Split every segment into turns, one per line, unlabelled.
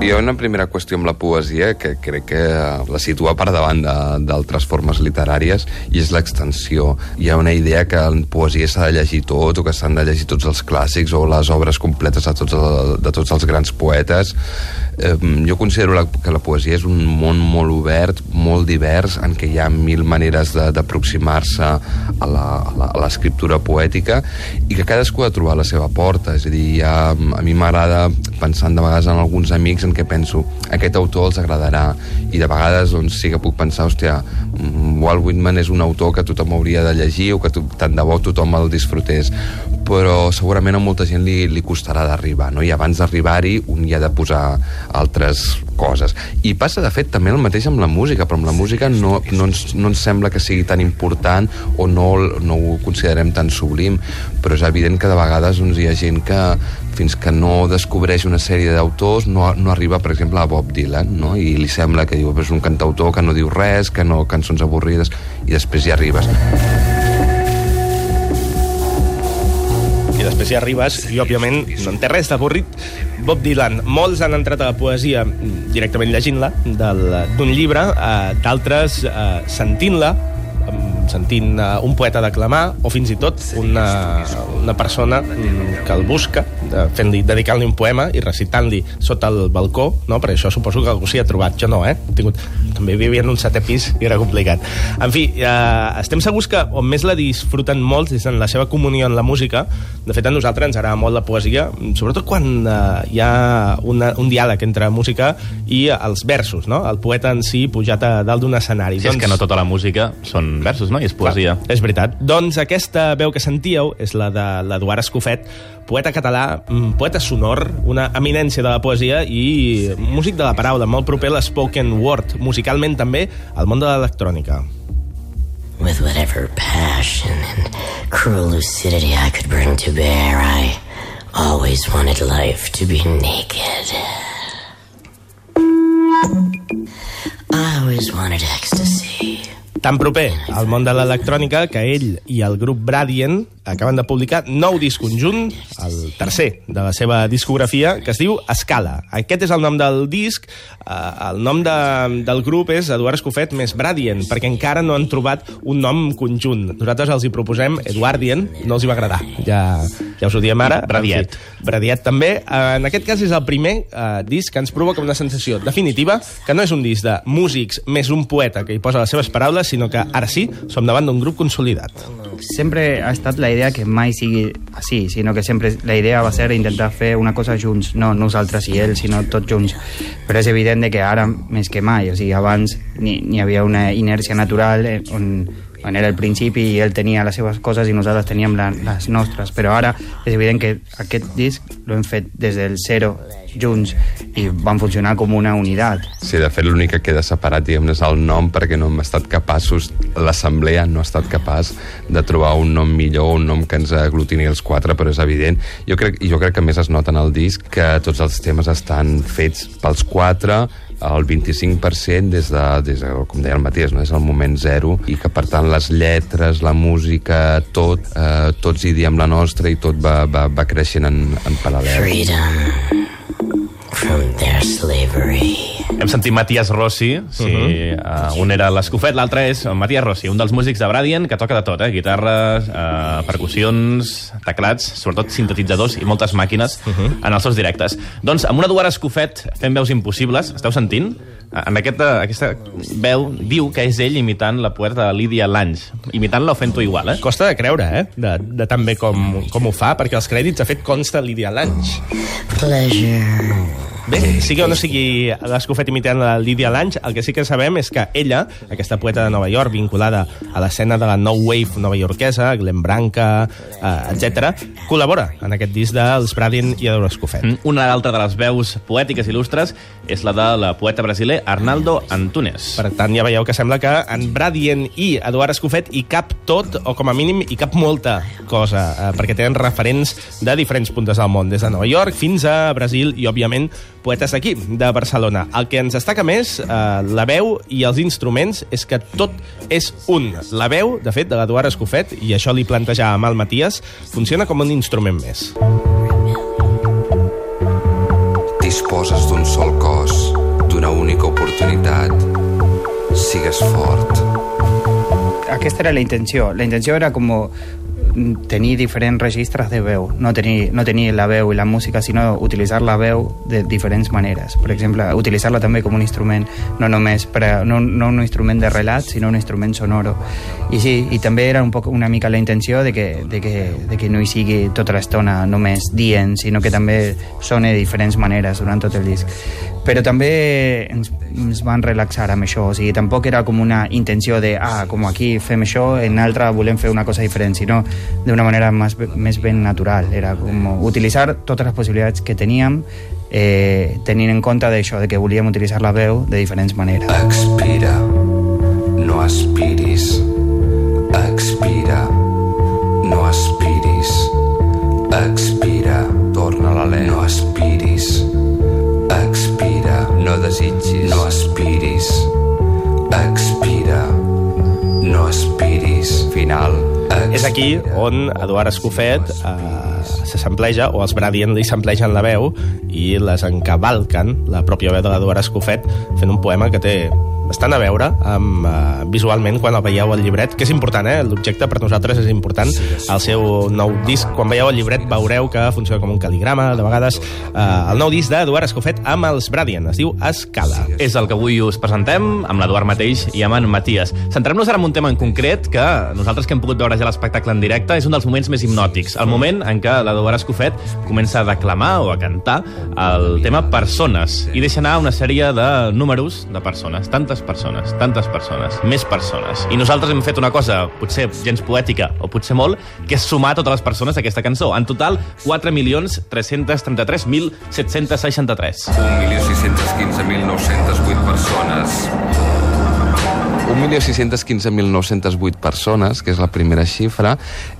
Hi ha una primera qüestió amb la poesia que crec que la situa per davant d'altres formes literàries i és l'extensió. Hi ha una idea que en poesia s'ha de llegir tot o que s'han de llegir tots els clàssics o les obres completes de tots, de tots els grans poetes. Eh, jo considero la, que la poesia és un món molt obert, molt divers, en què hi ha mil maneres d'aproximar-se a l'escriptura poètica i que cadascú ha de trobar la seva porta. És a dir, ha, a mi m'agrada, pensant de vegades en alguns amics, en què penso, aquest autor els agradarà. I de vegades doncs, sí que puc pensar, hòstia, mm, Walt Whitman és un autor que tothom hauria de llegir o que to tant de bo tothom el disfrutés. Però segurament a molta gent li, li costarà d'arribar, no? I abans d'arribar-hi un hi ha de posar altres coses. I passa, de fet, també el mateix amb la música, però amb la música no, no, ens, no ens sembla que sigui tan important o no, no ho considerem tan sublim, però és evident que de vegades doncs, hi ha gent que fins que no descobreix una sèrie d'autors no, no arriba, per exemple, a Bob Dylan, no? i li sembla que diu, és un cantautor que no diu res, que no cançons avorrides, i després hi arribes.
i després hi arribes i òbviament no en té res d'avorrit Bob Dylan, molts han entrat a la poesia directament llegint-la d'un llibre, eh, d'altres eh, sentint-la sentint eh, un poeta declamar o fins i tot una, una persona mm, que el busca fent-li, dedicant-li un poema i recitant-li sota el balcó, no? per això suposo que algú s'hi ha trobat, jo no, eh? He tingut... també vivia en un setè pis i era complicat. En fi, eh, estem segurs que on més la disfruten molts és en la seva comunió en la música. De fet, a nosaltres ens agrada molt la poesia, sobretot quan eh, hi ha una, un diàleg entre música i els versos, no? El poeta en si pujat a dalt d'un escenari.
Si és que no tota la música són versos, no? I és poesia.
Clar, és veritat. Doncs aquesta veu que sentíeu és la de l'Eduard Escofet, poeta català, mm, poeta sonor, una eminència de la poesia i músic de la paraula, molt proper a l'espoken word, musicalment també al món de l'electrònica.
With whatever passion and cruel lucidity I could bring to bear, I always wanted life to be naked. I always wanted ecstasy.
Tan proper al món de l'electrònica que ell i el grup Bradient acaben de publicar nou disc conjunt, el tercer de la seva discografia, que es diu Escala. Aquest és el nom del disc, eh, el nom de, del grup és Eduard Escofet més Bradient, perquè encara no han trobat un nom conjunt. Nosaltres els hi proposem Eduardient, no els hi va agradar, ja, ja us ho diem ara.
Bradiet.
Fi, Bradiet també. Eh, en aquest cas és el primer eh, disc que ens provoca una sensació definitiva que no és un disc de músics més un poeta que hi posa les seves paraules, sinó que ara sí, som davant d'un grup consolidat.
sempre ha estat la idea que mai sigui així, sinó que sempre la idea va ser intentar fer una cosa junts, no nosaltres i ells, sinó tots junts. Però és evident de que ara més que mai, o sigui, abans n'hi n'hi havia una inèrcia natural eh, on, on era el principi ell tenia les seves coses i nosaltres teníem la, les nostres, però ara és evident que aquest disc l'hem fet des del zero junts i van funcionar com una unitat.
Sí, de fet, l'únic que queda separat, diguem és el nom, perquè no hem estat capaços, l'assemblea no ha estat capaç de trobar un nom millor, un nom que ens aglutini els quatre, però és evident. Jo crec, i jo crec que més es nota en el disc que tots els temes estan fets pels quatre, el 25% des de, des de, com deia el Matías, no? des del moment zero, i que per tant les lletres, la música, tot, eh, tots hi diem la nostra i tot va, va, va creixent en, en paral·lel.
Freedom from their slavery.
Hem sentit Matías Rossi, sí, uh -huh. uh, un era l'Escofet, l'altre és Matías Rossi, un dels músics de Bradient que toca de tot, eh? guitarres, uh, percussions, teclats, sobretot sintetitzadors i moltes màquines uh -huh. en els seus directes. Doncs amb un Eduard Escofet fent veus impossibles, esteu sentint? En aquesta, aquesta veu diu que és ell imitant la poeta Lídia Lange. Imitant-la o fent-ho igual, eh?
Costa de creure, eh? De, de tan bé com, com ho fa, perquè els crèdits, de fet, consta Lídia Lange.
Pleasure.
Bé, sigui o no sigui l'Escofet imitant la Lídia Lange, el que sí que sabem és que ella, aquesta poeta de Nova York, vinculada a l'escena de la No Wave novaiorquesa, Glenn Branca, eh, etc, col·labora en aquest disc dels Bradin i Eduard Escofet.
Mm, Una altra de les veus poètiques il·lustres és la de la poeta brasiler Arnaldo Antunes.
Per tant, ja veieu que sembla que en Bradien i Eduard Escofet hi cap tot, o com a mínim hi cap molta cosa, eh, perquè tenen referents de diferents puntes del món, des de Nova York fins a Brasil i, òbviament, poetes d'aquí, de Barcelona. El que ens destaca més, eh, la veu i els instruments, és que tot és un. La veu, de fet, de l'Eduard Escofet, i això li plantejava el Matías, funciona com un instrument més.
disposes d'un sol cos, única oportunitat. Sigues fort.
Aquesta era la intenció. La intenció era com tenir diferents registres de veu, no tenir, no tenir la veu i la música, sinó utilitzar la veu de diferents maneres. Per exemple, utilitzar-la també com un instrument, no només per a, no, no un instrument de relat, sinó un instrument sonoro. I sí, i també era un poc una mica la intenció de que, de que, de que no hi sigui tota l'estona només dient, sinó que també sone de diferents maneres durant tot el disc. Però també ens, ens van relaxar amb això, o sigui, tampoc era com una intenció de, ah, com aquí fem això, en altra volem fer una cosa diferent, sinó d'una manera més, més ben natural. Era com utilitzar totes les possibilitats que teníem eh, tenint en compte d'això, de que volíem utilitzar la veu de diferents maneres.
Expira. No aspiris.
Aquí on Eduard Escofet eh, se sampleja, o els Bradien li samplegen la veu i les encavalquen, la pròpia veu de l'Eduard Escofet, fent un poema que té bastant a veure amb, uh, visualment quan el veieu al llibret, que és important, eh? L'objecte per nosaltres és important. El seu nou disc, quan veieu el llibret, veureu que funciona com un caligrama, de vegades. Uh, el nou disc d'Eduard Escofet amb els Bradien, es diu Escala.
És el que avui us presentem, amb l'Eduard mateix i amb en Matías. Centrem-nos ara en un tema en concret que nosaltres que hem pogut veure ja l'espectacle en directe és un dels moments més hipnòtics. El moment en què l'Eduard Escofet comença a declamar o a cantar el tema Persones i deixa anar una sèrie de números de persones, tantes persones, tantes persones, més persones. I nosaltres hem fet una cosa, potser gens poètica o potser molt, que és sumar totes les persones d'aquesta cançó. En total, 4.333.763.
1.615.908 1.615.908 persones, que és la primera xifra,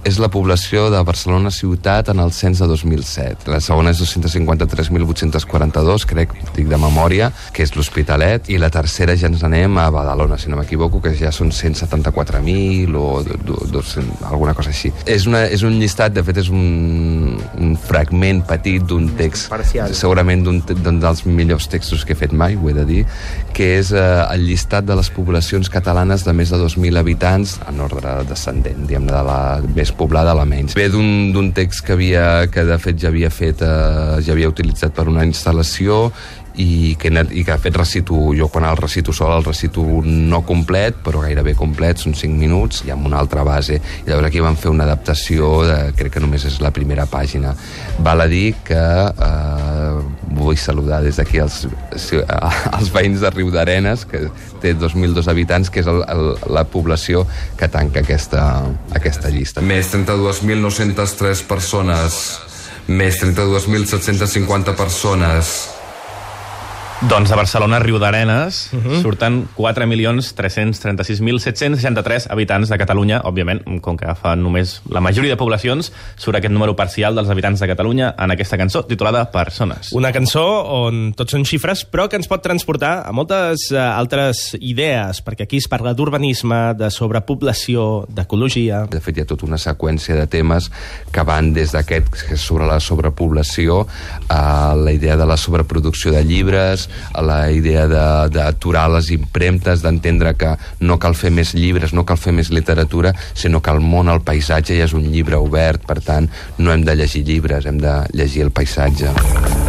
és la població de Barcelona ciutat en el cens de 2007. La segona és 253.842, crec, dic de memòria, que és l'Hospitalet, i la tercera ja ens anem a Badalona, si no m'equivoco, que ja són 174.000 o 200, alguna cosa així. És, una, és un llistat, de fet, és un, un fragment petit d'un text,
Parcial.
segurament d'un d'un dels millors textos que he fet mai, ho he de dir, que és eh, el llistat de les poblacions catalanes de més de 2.000 habitants en ordre descendent, diguem de la més poblada a la menys. Ve d'un text que, havia, que de fet ja havia fet, eh, ja havia utilitzat per una instal·lació i que, i que de fet recito, jo quan el recito sol el recito no complet, però gairebé complet, són 5 minuts, i amb una altra base. I llavors aquí van fer una adaptació, de, crec que només és la primera pàgina. Val a dir que eh, vull saludar des d'aquí els, els veïns de Riu d'Arenes, que té 2.002 habitants, que és el, el, la població que tanca aquesta, aquesta llista. Més 32.903 persones, més 32.750 persones,
Doncs de Barcelona a Riu d'Arenes uh -huh. surten 4.336.763 habitants de Catalunya. Òbviament, com que fa només la majoria de poblacions, surt aquest número parcial dels habitants de Catalunya en aquesta cançó titulada Persones.
Una cançó on tots són xifres, però que ens pot transportar a moltes eh, altres idees, perquè aquí es parla d'urbanisme, de sobrepoblació, d'ecologia...
De fet, hi ha tota una seqüència de temes que van des d'aquest que és sobre la sobrepoblació a la idea de la sobreproducció de llibres, la idea de- d'aturar les impremtes, d'entendre que no cal fer més llibres, no cal fer més literatura, sinó que el món, el paisatge ja és un llibre obert, per tant, no hem de llegir llibres, hem de llegir el paisatge.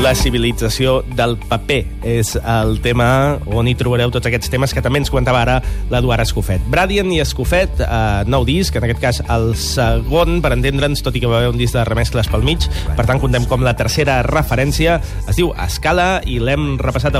La civilització del paper. És el tema on hi trobareu tots aquests temes que també ens comentava ara l'Eduard Escofet. Bradien i Escofet, eh, nou disc, en aquest cas el segon, per entendre'ns, tot i que va haver un disc de remescles pel mig, per tant, contem com la tercera referència, es diu Escala i l'hem repassat avui